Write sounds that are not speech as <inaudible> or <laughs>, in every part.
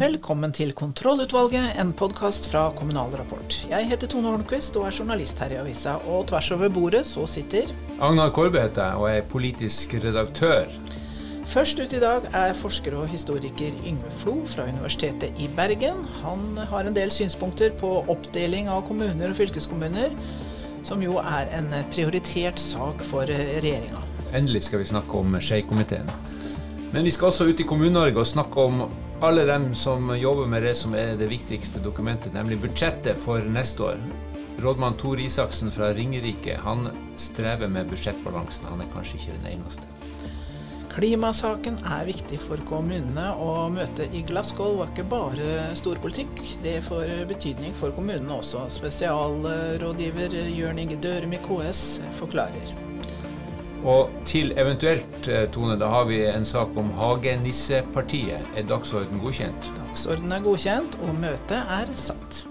Velkommen til Kontrollutvalget, en podkast fra Kommunal Rapport. Jeg heter Tone Holmquist og er journalist her i avisa. Og tvers over bordet så sitter Agnar Korbe heter jeg og er politisk redaktør. Først ut i dag er forsker og historiker Yngve Flo fra Universitetet i Bergen. Han har en del synspunkter på oppdeling av kommuner og fylkeskommuner, som jo er en prioritert sak for regjeringa. Endelig skal vi snakke om Skei-komiteen. Men vi skal også ut i Kommune-Norge og snakke om alle dem som jobber med det som er det viktigste dokumentet, nemlig budsjettet for neste år. Rådmann Tor Isaksen fra Ringerike han strever med budsjettbalansen. Han er kanskje ikke den eneste. Klimasaken er viktig for kommunene, og møtet i Glasgow var ikke bare storpolitikk. Det får betydning for kommunene også. Spesialrådgiver Jørn Inge Dørum i KS forklarer. Og til eventuelt, eh, Tone, da har vi en sak om Hagenissepartiet. Er dagsorden godkjent? Dagsorden er godkjent, og møtet er satt.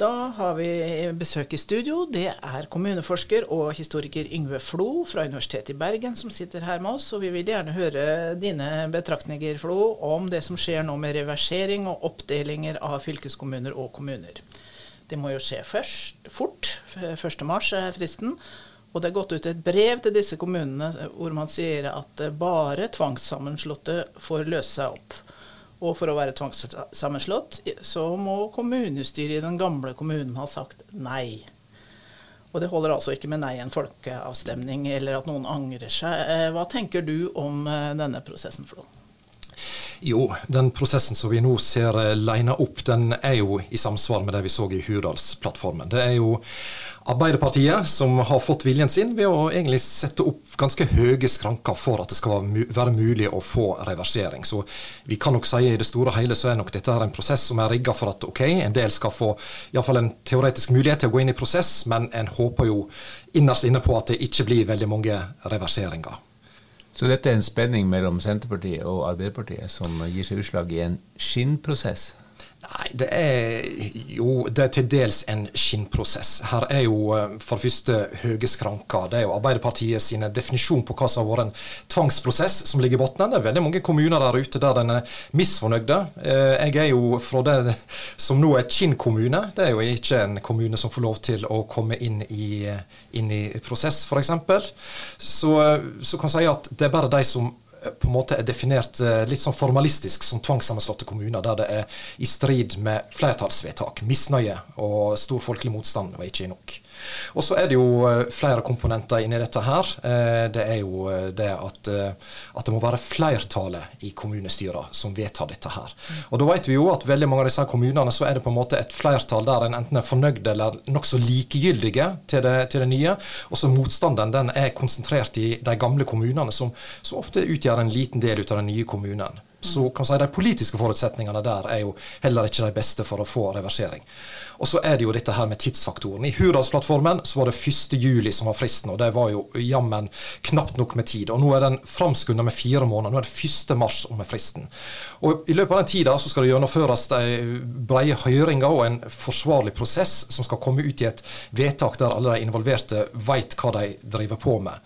Da har vi besøk i studio. Det er kommuneforsker og historiker Yngve Flo fra Universitetet i Bergen som sitter her med oss. Og vi vil gjerne høre dine betraktninger, Flo, om det som skjer nå med reversering og oppdelinger av fylkeskommuner og kommuner. Det må jo skje først, fort. 1.3 er fristen. Og det er gått ut et brev til disse kommunene hvor man sier at bare tvangssammenslåtte får løse seg opp. Og for å være tvangssammenslått, så må kommunestyret i den gamle kommunen ha sagt nei. Og det holder altså ikke med nei i en folkeavstemning eller at noen angrer seg. Eh, hva tenker du om eh, denne prosessen, Flo? Jo, den prosessen som vi nå ser eh, lina opp, den er jo i samsvar med det vi så i Hurdalsplattformen. Det er jo Arbeiderpartiet som har fått viljen sin ved å egentlig sette opp ganske høye skranker for at det skal være mulig å få reversering. Så vi kan nok si i det store og hele så er nok dette en prosess som er rigga for at ok, en del skal få iallfall en teoretisk mulighet til å gå inn i prosess, men en håper jo innerst inne på at det ikke blir veldig mange reverseringer. Så dette er en spenning mellom Senterpartiet og Arbeiderpartiet som gir seg utslag i en skinnprosess? Nei, det er jo det er til dels en skinnprosess. Her er jo eh, for det første høye skranker. Det er jo Arbeiderpartiet sin definisjon på hva som har vært en tvangsprosess som ligger i bunnen. Det er veldig mange kommuner der ute der den er misfornøyde. Eh, jeg er jo fra det som nå er Kinn kommune. Det er jo ikke en kommune som får lov til å komme inn i, inn i prosess, f.eks. Så, så kan jeg si at det er bare de som på en måte er definert eh, litt sånn formalistisk som tvangssammenslåtte kommuner, der det er i strid med flertallsvedtak. Misnøye og stor folkelig motstand var ikke nok. Og så er det jo eh, flere komponenter inni dette her. Eh, det er jo eh, det at, at det må være flertallet i kommunestyrene som vedtar dette her. Og da vet vi jo at veldig mange av disse kommunene så er det på en måte et flertall der en enten er fornøyd eller nokså likegyldige til det, til det nye. Og så motstanden den er konsentrert i de gamle kommunene, som, som ofte utgjør en liten del av den nye kommunen. Så kan si de politiske forutsetningene der er jo heller ikke de beste for å få reversering. Og så er det jo dette her med tidsfaktoren. I Hurdalsplattformen så var det 1. juli som var fristen, og det var jo jammen knapt nok med tid. Og nå er den framskunda med fire måneder. Nå er det 1. mars som er fristen. Og i løpet av den tida så skal det gjennomføres de breie høringer og en forsvarlig prosess som skal komme ut i et vedtak der alle de involverte veit hva de driver på med.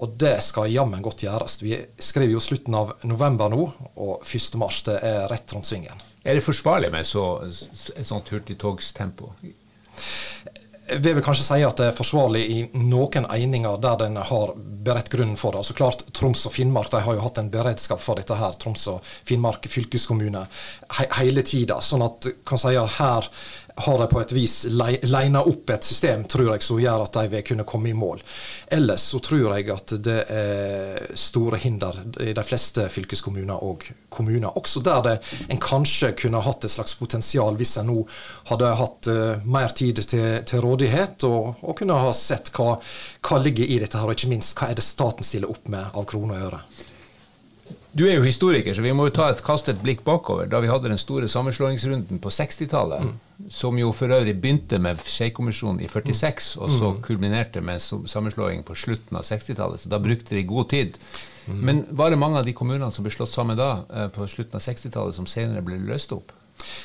Og det skal jammen godt gjøres. Vi skriver jo slutten av november nå, og 1. mars det er rett rundt svingen. Er det forsvarlig med så, et sånt hurtigtogstempo? Jeg vil kanskje si at det er forsvarlig i noen egninger der den har beredt grunnen for det. Altså klart, Troms og Finnmark de har jo hatt en beredskap for dette her, Troms og Finnmark fylkeskommune, he hele tida. Sånn at kan si at her har de på et vis lina opp et system tror jeg, som gjør at de vil kunne komme i mål. Ellers så tror jeg at det er store hinder i de fleste fylkeskommuner og kommuner. Også der det, en kanskje kunne hatt et slags potensial hvis en nå hadde hatt uh, mer tid til, til rådighet, og, og, kunne ha sett hva, hva ligger i dette her, og ikke minst hva er det staten stiller opp med av kroner og øre. Du er jo historiker, så vi må jo ta et, kaste et blikk bakover. Da vi hadde den store sammenslåingsrunden på 60-tallet, mm. som jo for øvrig begynte med Skei-kommisjonen i 46, mm. og så mm. kulminerte med sammenslåing på slutten av 60-tallet. Så da brukte de god tid. Mm. Men var det mange av de kommunene som ble slått sammen da, eh, på slutten av 60-tallet, som senere ble løst opp?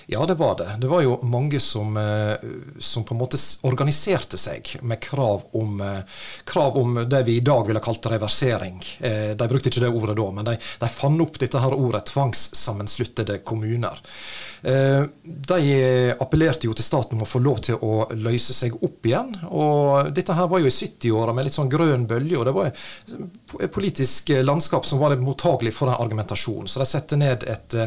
Ja, det var det. Det var jo mange som, eh, som på en måte organiserte seg med krav om, eh, krav om, det vi i dag ville kalt reversering. Eh, de brukte ikke det ordet da, men de, de fant opp dette her ordet tvangssammensluttede kommuner. De appellerte jo til staten om å få lov til å løse seg opp igjen. og Dette her var jo i 70-åra med litt sånn grønn bølge, og det var et politisk landskap som var litt mottagelig for den argumentasjonen. Så de satte ned et,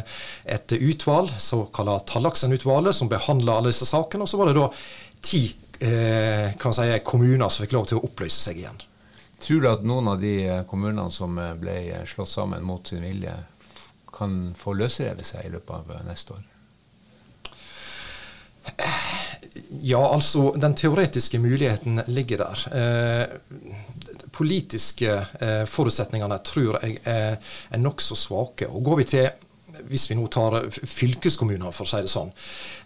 et utvalg, såkalt Tallaksen-utvalget som behandla alle disse sakene. Og så var det da ti eh, si, kommuner som fikk lov til å oppløse seg igjen. Tror du at noen av de eh, kommunene som eh, ble slått sammen mot sin vilje, kan få løsrevet seg i løpet av eh, neste år? Ja, altså den teoretiske muligheten ligger der. Eh, politiske eh, forutsetningene tror jeg er, er nokså svake. Og Går vi til hvis vi nå tar fylkeskommuner, for å si det sånn,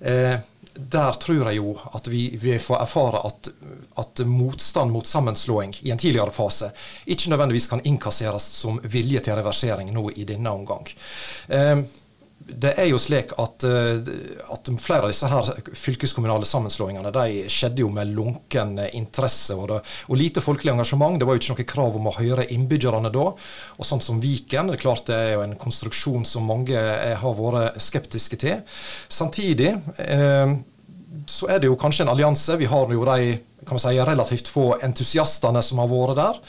eh, der tror jeg jo at vi, vi får erfare at, at, motstand mot sammenslåing i en tidligere fase ikke nødvendigvis kan innkasseres som vilje til reversering nå i denne omgang. Eh, det er jo slik at, eh, at, flere av disse her fylkeskommunale sammenslåingene de skjedde jo med lunken interesse og, det, og, lite folkelig engasjement. Det var jo ikke noe krav om å høre innbyggerne da. Og sånn som Viken, det er klart det er jo en konstruksjon som mange har vært skeptiske til. Samtidig eh, så er det jo kanskje en allianse. Vi har jo de kan man si, relativt få entusiastene som har vært der.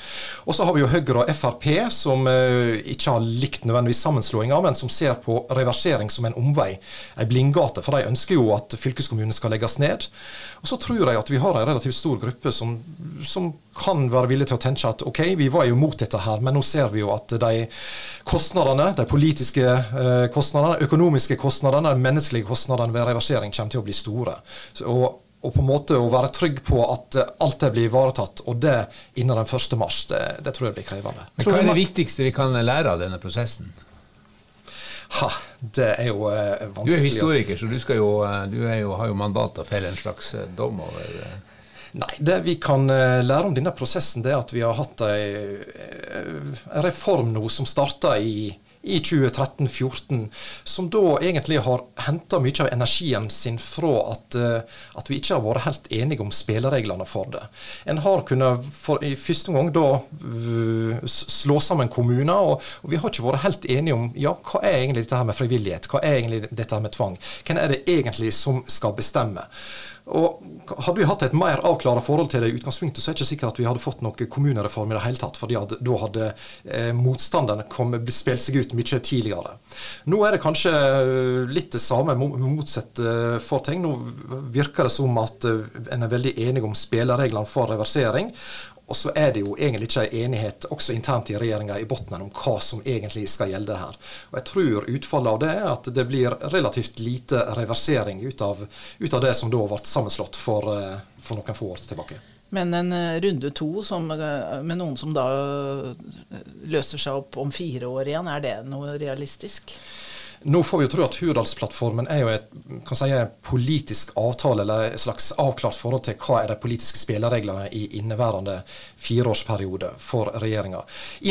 Og så har vi jo Høyre og Frp, som uh, ikke har likt nødvendigvis sammenslåinga, men som ser på reversering som en omvei, ei blindgate. For de ønsker jo at fylkeskommunen skal legges ned. Og så tror jeg at vi har en relativt stor gruppe som, som kan være villige til å tenke at ok, vi var jo mot dette her, men nå ser vi jo at de kostnadene, de politiske uh, kostnadene, økonomiske kostnadene, de menneskelige kostnadene ved reversering kommer til å bli store. Så, og og på en måte å være trygg på at eh, alt det blir ivaretatt, og det innen den 1. mars, det, det, tror jeg blir krevende. Men Hva er det viktigste vi kan lære av denne prosessen? Ha, det er jo eh, vanskelig. Du er historiker, så du, jo, eh, du jo, har jo mandat til å felle en slags eh, dom over Nei, det vi kan lære om denne prosessen, det er at vi har hatt en reform nå som starta i i 2013-2014, som da egentlig har henta mye av energien sin fra at, eh, at, vi ikke har vært helt enige om spillereglene for det. En har kunnet for, i første gang da slå sammen kommuner, og, og, vi har ikke vært helt enige om ja, hva er egentlig dette her med frivillighet, hva er egentlig dette her med tvang. Hvem er det egentlig som skal bestemme? Og Hadde vi hatt et mer avklara forhold til det i utgangspunktet, så er det ikke sikkert at vi hadde fått noen kommunereform i det hele tatt. fordi da hadde eh, motstanderne kommet, spilt seg ut mye tidligere. Nå er det kanskje eh, litt det samme, motsatt eh, fortegn. Nå virker det som at eh, en er veldig enig om spillereglene for reversering. Og så er det jo egentlig ikke enighet også internt i regjeringa i bunnen om hva som egentlig skal gjelde her. Og Jeg tror utfallet av det er at det blir relativt lite reversering ut av, ut av det som da ble sammenslått for, eh, for, noen få år tilbake. Men en eh, runde to som, eh, med noen som da løser seg opp om fire år igjen, er det noe realistisk? Nå får vi jo tro at Hurdalsplattformen er jo et kan si, politisk avtale, eller et slags avklart forhold til hva er de politiske spillereglene i inneværende fireårsperiode for regjeringa.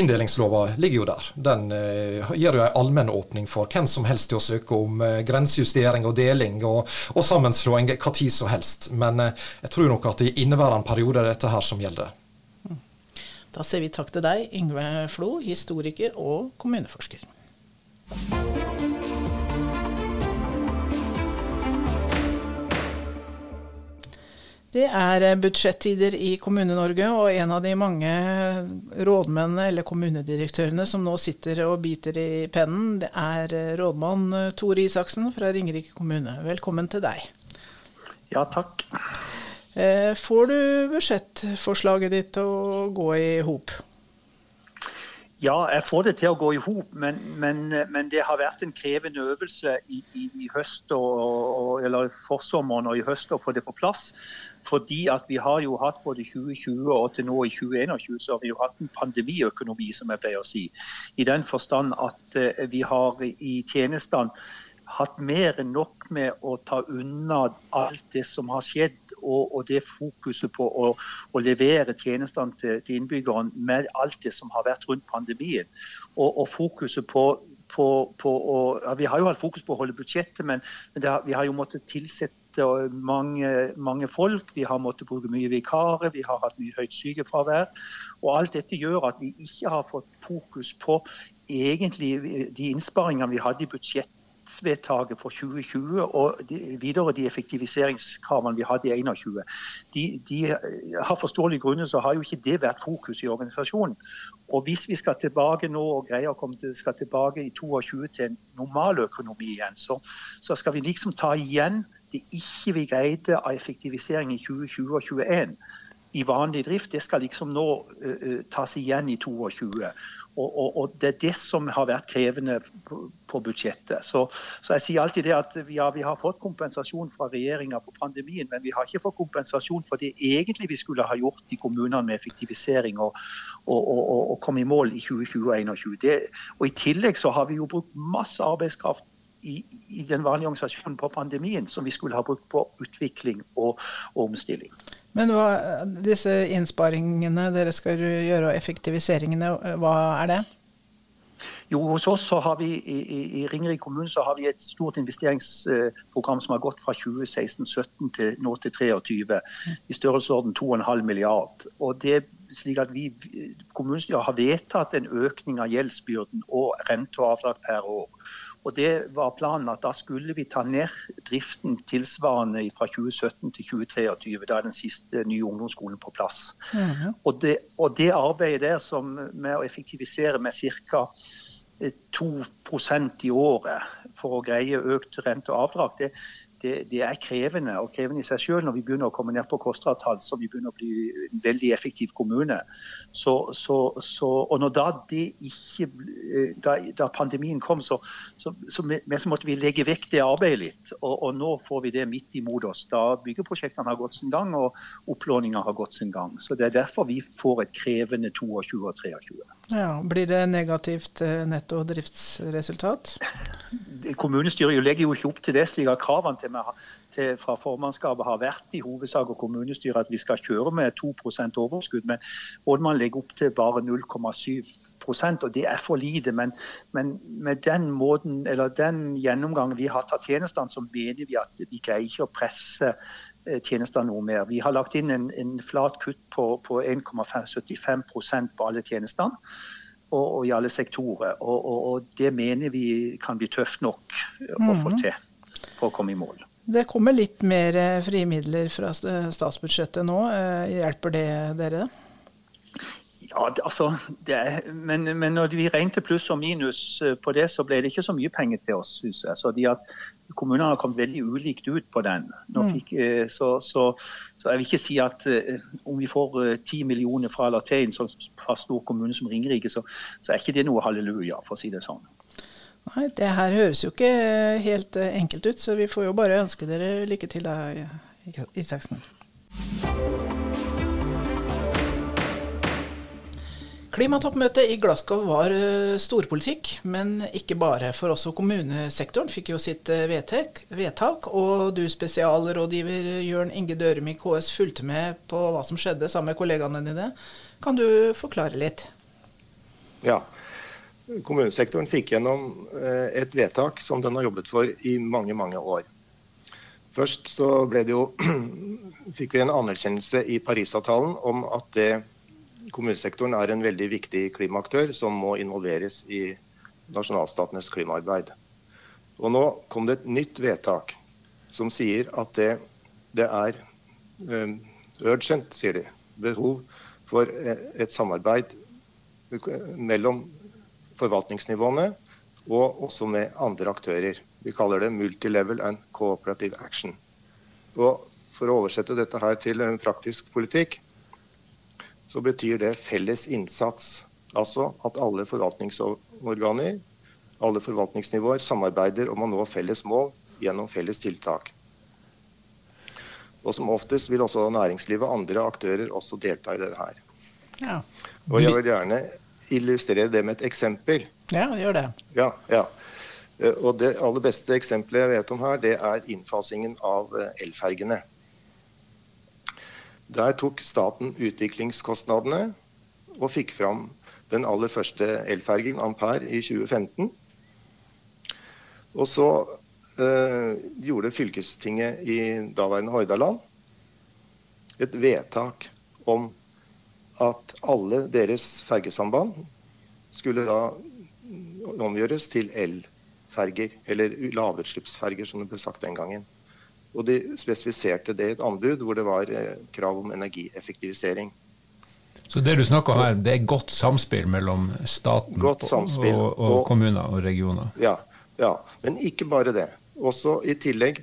Inndelingslova ligger jo der. Den uh, gir jo en allmenn åpning for hvem som helst til å søke om uh, grensejustering og deling og, og sammenslåing hva tid som helst. Men uh, jeg tror nok at i inneværende periode er dette her som gjelder. Da sier vi takk til deg, Yngve Flo, historiker og kommuneforsker. Det er eh, budsjettider i Kommune-Norge, og en av de mange rådmennene eller kommunedirektørene som nå sitter og biter i pennen, det er eh, rådmann eh, Tore Isaksen fra Ringerike kommune. Velkommen til deg. Ja, takk. Får du budsjettforslaget ditt til å gå i hop? Ja, jeg får det til å gå i hop, men, men, men, det har vært en krevende øvelse i, i, i høst og, og, eller forsommeren og i høst å få det på plass. Fordi at vi har jo hatt både 2020 og til nå i 2021 så har vi jo hatt en pandemiøkonomi, som jeg pleier å si. I den forstand at uh, vi har i tjenestene hatt mer enn nok med å ta unna alt det som har skjedd, og, og det fokuset på å, å levere tjenestene til, til, innbyggerne med alt det som har vært rundt pandemien. Og, og fokuset på på, på å, ja, Vi har jo hatt fokus på å holde budsjettet, men, men har, vi har jo måttet tilsette mange, mange, folk. Vi har måttet bruke mye vikarer, vi har hatt mye høyt sykefravær. Og alt dette gjør at vi ikke har fått fokus på egentlig de innsparingene vi hadde i budsjettet budsjettvedtaket for 2020 og de, videre de effektiviseringskravene vi hadde i 2021, de, de har forståelige grunner så har jo ikke det vært fokus i organisasjonen. Og hvis vi skal tilbake nå og greier å komme til, skal tilbake i 2022 til en normal økonomi igjen, så, så skal vi liksom ta igjen det ikke vi greide av effektivisering i 2020 og 2021 i vanlig drift. Det skal liksom nå uh, tas igjen i 2022. Og, og, og, Det er det som har vært krevende på, budsjettet. Så, så, Jeg sier alltid det at ja, vi har fått kompensasjon fra regjeringa på pandemien, men vi har ikke fått kompensasjon for det egentlig vi skulle ha gjort i kommunene med effektivisering og, og komme i mål i 2020 og 2021. Og I tillegg så har vi jo brukt masse arbeidskraft i, i, den vanlige organisasjonen på pandemien som vi skulle ha brukt på utvikling og omstilling. Men hva, disse innsparingene dere skal gjøre, og effektiviseringene, hva er det? Jo, hos oss så har vi i, i Ringerike kommune så har vi et stort investeringsprogram som har gått fra 2016-2017 til nå til 2023, i størrelsesorden 2,5 milliard. Og det slik at vi, Kommunestyret har vedtatt en økning av gjeldsbyrden og rente og avdrag per år. Og det var planen at Da skulle vi ta ned driften tilsvarende fra 2017 til 2023. Da er den siste nye ungdomsskolen på plass. Mm -hmm. og, det, og, det, arbeidet der som med å effektivisere med ca. 2% i året for å greie økt rente og avdrag, det, det, det, er krevende og krevende i seg selv når vi begynner å komme ned på KOSTRA-tall, så vi begynner å bli en veldig effektiv kommune. Så, så, så, og når da, ikke, eh, da, da pandemien kom, så, måtte vi legge vekk det arbeidet litt. Og, og, nå får vi det midt imot oss. Da byggeprosjektene har gått sin gang og opplåninga har gått sin gang. Så Det er derfor vi får et krevende 22 og 23. Ja, Blir det negativt netto driftsresultat? Kommunestyret legger jo ikke opp til det, slik at kravene til, til, fra formannskapet har vært i hovedsak og kommunestyret at vi skal kjøre med 2% overskudd. Men Oddmann legger opp til bare 0,7 og det er for lite. Men, men, med den måten, eller den gjennomgangen vi har tatt tjenestene, så mener vi at vi greier ikke å presse tjenester tjenestene noe mer. Vi har lagt inn en, en flat kutt på, på 1,75% på alle tjenestene og, og, i alle sektorer. Og, og, det mener vi kan bli tøft nok å få mhm. til for å komme i mål. Det kommer litt mer eh, frie midler fra statsbudsjettet nå. Eh, hjelper det dere? Ja, altså, det, men, men, når vi regnet pluss og minus eh, på det, så ble det ikke så mye penger til oss, synes jeg. Så de at Kommunene har kommet veldig ulikt ut på den. Mm. Fikk, så, så, så, jeg vil ikke si at om vi får ti millioner fra Latein, så, fra stor kommune som Ringerike, så, så er ikke det noe halleluja, for å si det sånn. Nei, Det her høres jo ikke helt enkelt ut, så vi får jo bare ønske dere lykke til da, Isaksen. Klimatoppmøtet i Glasgow var eh, storpolitikk, men ikke bare. For også kommunesektoren fikk jo sitt eh, vedtak, og du spesialrådgiver Jørn Inge Dørum i KS fulgte med på hva som skjedde sammen med kollegaene dine. Kan du forklare litt? Ja. Kommunesektoren fikk gjennom eh, et vedtak som den har jobbet for i mange, mange år. Først så jo, <clears throat> fikk vi en anerkjennelse i Parisavtalen om at det kommunesektoren er en veldig viktig klimaaktør som må involveres i nasjonalstatenes klimaarbeid. Og Nå kom det et nytt vedtak som sier at det, det er um, urgent, sier de, behov for et samarbeid mellom forvaltningsnivåene og også med andre aktører. Vi kaller det multilevel and cooperative action. Og For å oversette dette her til praktisk politikk, så betyr det felles innsats. Altså at alle forvaltningsorganer, alle forvaltningsnivåer samarbeider om å nå felles mål gjennom felles tiltak. Og som oftest vil også næringslivet og andre aktører også delta i det her. Ja. Og jeg vil gjerne illustrere det med et eksempel. Ja, gjør det. Ja, ja. Eh, og det aller beste eksempelet jeg vet om her, det er innfasingen av eh, elfergene. Der tok staten utviklingskostnadene og fikk fram den aller første elfergen, Ampere, i 2015. Og så øh, gjorde fylkestinget i daværende Hordaland et vedtak om at alle deres fergesamband skulle da omgjøres til elferger, eller lavutslippsferger, som det ble sagt den gangen. Og de spesifiserte det i et anbud hvor det var eh, krav om energieffektivisering. Så det du snakker om her, det er godt samspill mellom staten samspill. Og, og, og, kommuner og regioner? Ja, ja, men ikke bare det. Også i tillegg,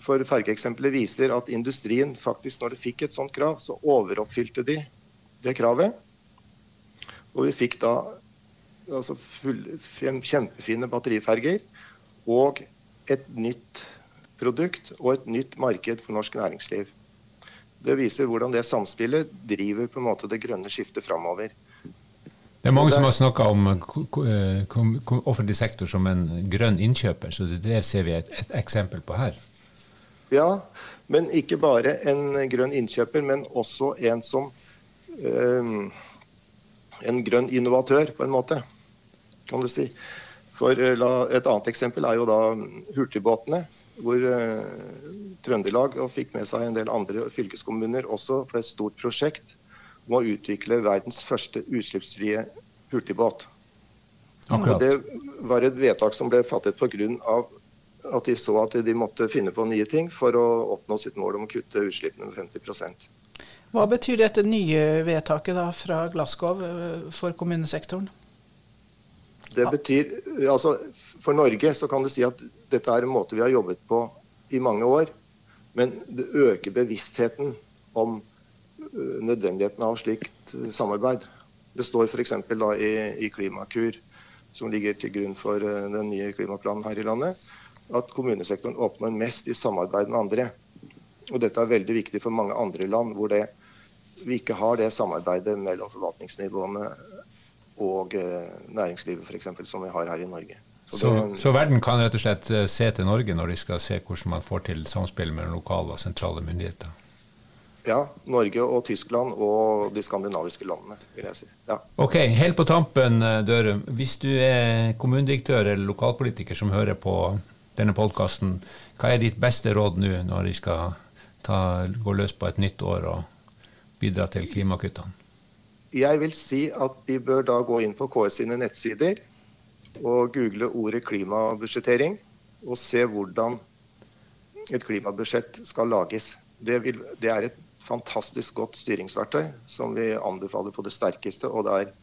for fergeeksempelet viser at industrien faktisk, når de fikk et sånt krav, så overoppfylte de det kravet. Og vi fikk da altså full, kjempefine batteriferger og et nytt produkt og et nytt marked for norsk næringsliv. Det viser hvordan det samspillet driver på en måte det grønne skiftet framover. Det er mange som har snakka om eh, offentlig sektor som en grønn innkjøper, så det ser vi et, et eksempel på her. Ja, men ikke bare en grønn innkjøper, men også en som um, En grønn innovatør, på en måte, kan du si. For eh, Et annet eksempel er jo da hurtigbåtene hvor uh, Trøndelag fikk med seg en del andre fylkeskommuner også for et stort prosjekt om å utvikle verdens første utslippsfrie hurtigbåt. Og det var et vedtak som ble fattet pga. at de så at de måtte finne på nye ting for å oppnå sitt mål om å kutte utslippene med 50% Hva betyr dette nye vedtaket da fra Glasgow eh, for kommunesektoren? Det betyr, altså For Norge så kan du si at dette er en måte vi har jobbet på i mange år. Men det øker bevisstheten om øh, nødvendigheten av slikt øh, samarbeid. Det står f.eks. I, i Klimakur, som ligger til grunn for øh, den nye klimaplanen her i landet, at kommunesektoren åpner mest i samarbeid med andre. Og Dette er veldig viktig for mange andre land hvor det, vi ikke har det samarbeidet mellom forvaltningsnivåene og næringslivet f.eks. som vi har her i Norge. Så, så, så, verden kan rett og slett eh, se til Norge når de skal se hvordan man får til samspill mellom lokale og sentrale myndigheter? Ja, Norge og Tyskland og de skandinaviske landene, vil jeg si. Ja. Ok, Helt på tampen, eh, Dørum. Hvis du er kommunedirektør eller lokalpolitiker som hører på denne podkasten, hva er ditt beste råd nå når de skal ta, gå løs på et nytt år og bidra til klimakuttene? Jeg vil si at de bør da gå inn på KS sine nettsider og google ordet klimabudsjettering og se hvordan et klimabudsjett skal lages. Det, vil, det, er et fantastisk godt styringsverktøy som vi anbefaler på det sterkeste. Og det er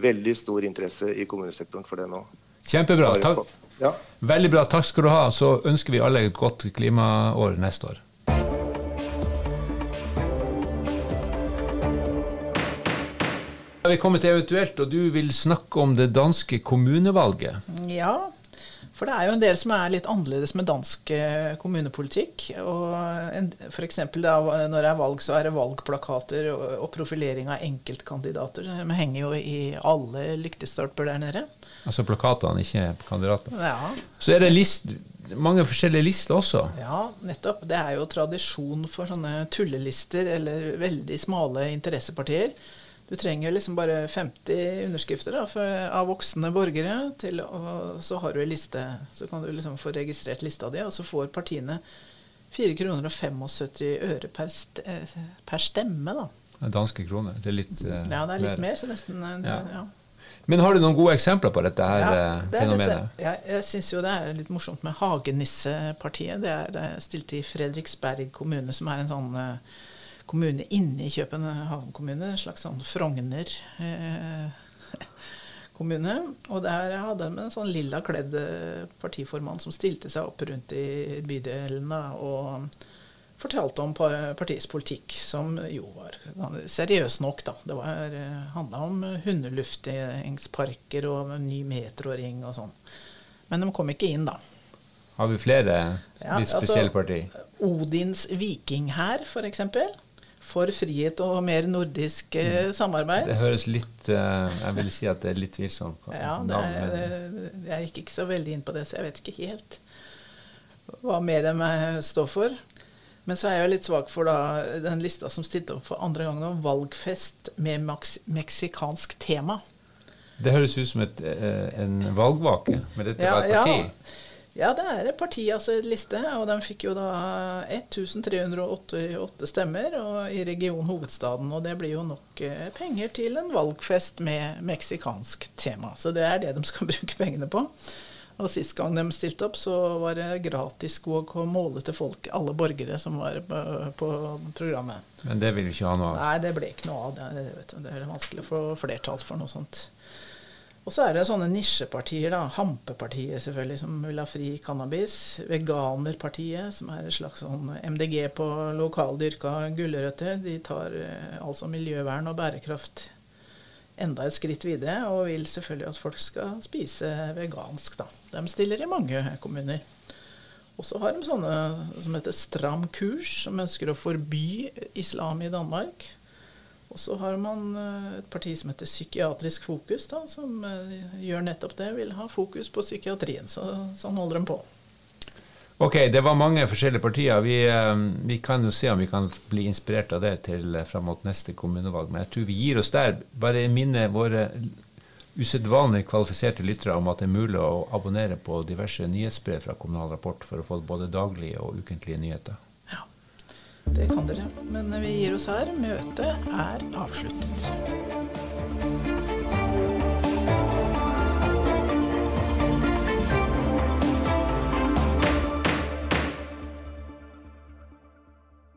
veldig stor interesse i kommunesektoren for det nå. Kjempebra. Takk. Ja. Veldig bra. Takk skal du ha. Så ønsker vi alle et godt klimaår neste år. Vi kommet til eventuelt, og du vil snakke om det danske kommunevalget. Ja, for det er jo en del som er litt annerledes med dansk eh, kommunepolitikk. og F.eks. når det er valg, så er det valgplakater og, profilering av enkeltkandidater. De henger jo i alle lyktestolper der nede. Altså plakatene, ikke kandidater. Ja. Så er det list, mange forskjellige lister også. Ja, nettopp. Det er jo tradisjon for sånne tullelister eller veldig smale interessepartier. Du trenger liksom bare 50 underskrifter da, for, av voksne borgere, til, og så har du en liste. Så kan du liksom få registrert lista di, og så får partiene 4 kroner og 75 øre per, st eh, per stemme. da. Danske kroner. Det er litt eh, Ja, det er litt mer, mer så nesten det, ja. ja. Men har du noen gode eksempler på dette her ja, eh, det fenomenet? Litt, ja, jeg syns jo det er litt morsomt med Hagenissepartiet. Det er, det er stilt i Fredriksberg kommune, som er en sånn uh, kommune inni København kommune, en slags sånn Frogner eh, <laughs> kommune. Og der hadde de en sånn lilla kledd eh, partiformann som stilte seg opp rundt i bydelen og fortalte om partiets politikk, som jo var seriøs nok, da. Det var, eh, handla om hundeluftingsparker og ny metroring og sånn. Men de kom ikke inn, da. Har vi flere ja, spesielle altså, parti? Odins vikinghær, f.eks for frihet og mer nordisk eh, mm. samarbeid. Det høres litt uh, Jeg vil si at det er litt tvilsomt. Ja, er, det, jeg gikk ikke så veldig inn på det, så jeg vet ikke helt hva mer de står for. Men så er jeg jo litt svak for da, den lista som stilte opp for andre gang nå, valgfest med meksikansk tema. Det høres ut som et, eh, en valgvake, men dette ja, var et parti? Ja. Ja, det er et parti, altså liste. Og de fikk jo da 1388 stemmer og i region hovedstaden. Og det blir jo nok eh, penger til en valgfest med meksikansk tema. Så det er det de skal <laughs> bruke pengene på. Og Sist gang de stilte opp, så var det gratis å måle til folk, alle borgere som var på, på programmet. Men det vil vi ikke ha noe av? Nei, det ble ikke noe av det. Det, det er vanskelig å få flertall for noe sånt. Og så er det sånne nisjepartier, da. Hampepartiet selvfølgelig, som vil ha fri cannabis. Veganerpartiet, som er et slags sånn MDG på lokaldyrka gulrøtter. De tar eh, altså miljøvern og bærekraft enda et skritt videre, og vil selvfølgelig at folk skal spise vegansk. Da. De stiller i mange kommuner. Og så har de sånne som heter Stram kurs, som ønsker å forby islam i Danmark. Og så har man eh, et parti som heter Psykiatrisk fokus, da, som eh, gjør nettopp det. Vil ha fokus på psykiatrien. Så, sånn holder de på. Ok, det var mange forskjellige partier. Vi, eh, vi, kan jo se om vi kan bli inspirert av det til fram mot neste kommunevalg. Men jeg tror vi gir oss der. Bare minne våre usedvanlig kvalifiserte lyttere om at det er mulig å abonnere på diverse nyhetsbrev fra Kommunal Rapport for å få både daglige og ukentlige nyheter. Det kan dere. Men vi gir oss her. Møtet er avsluttet.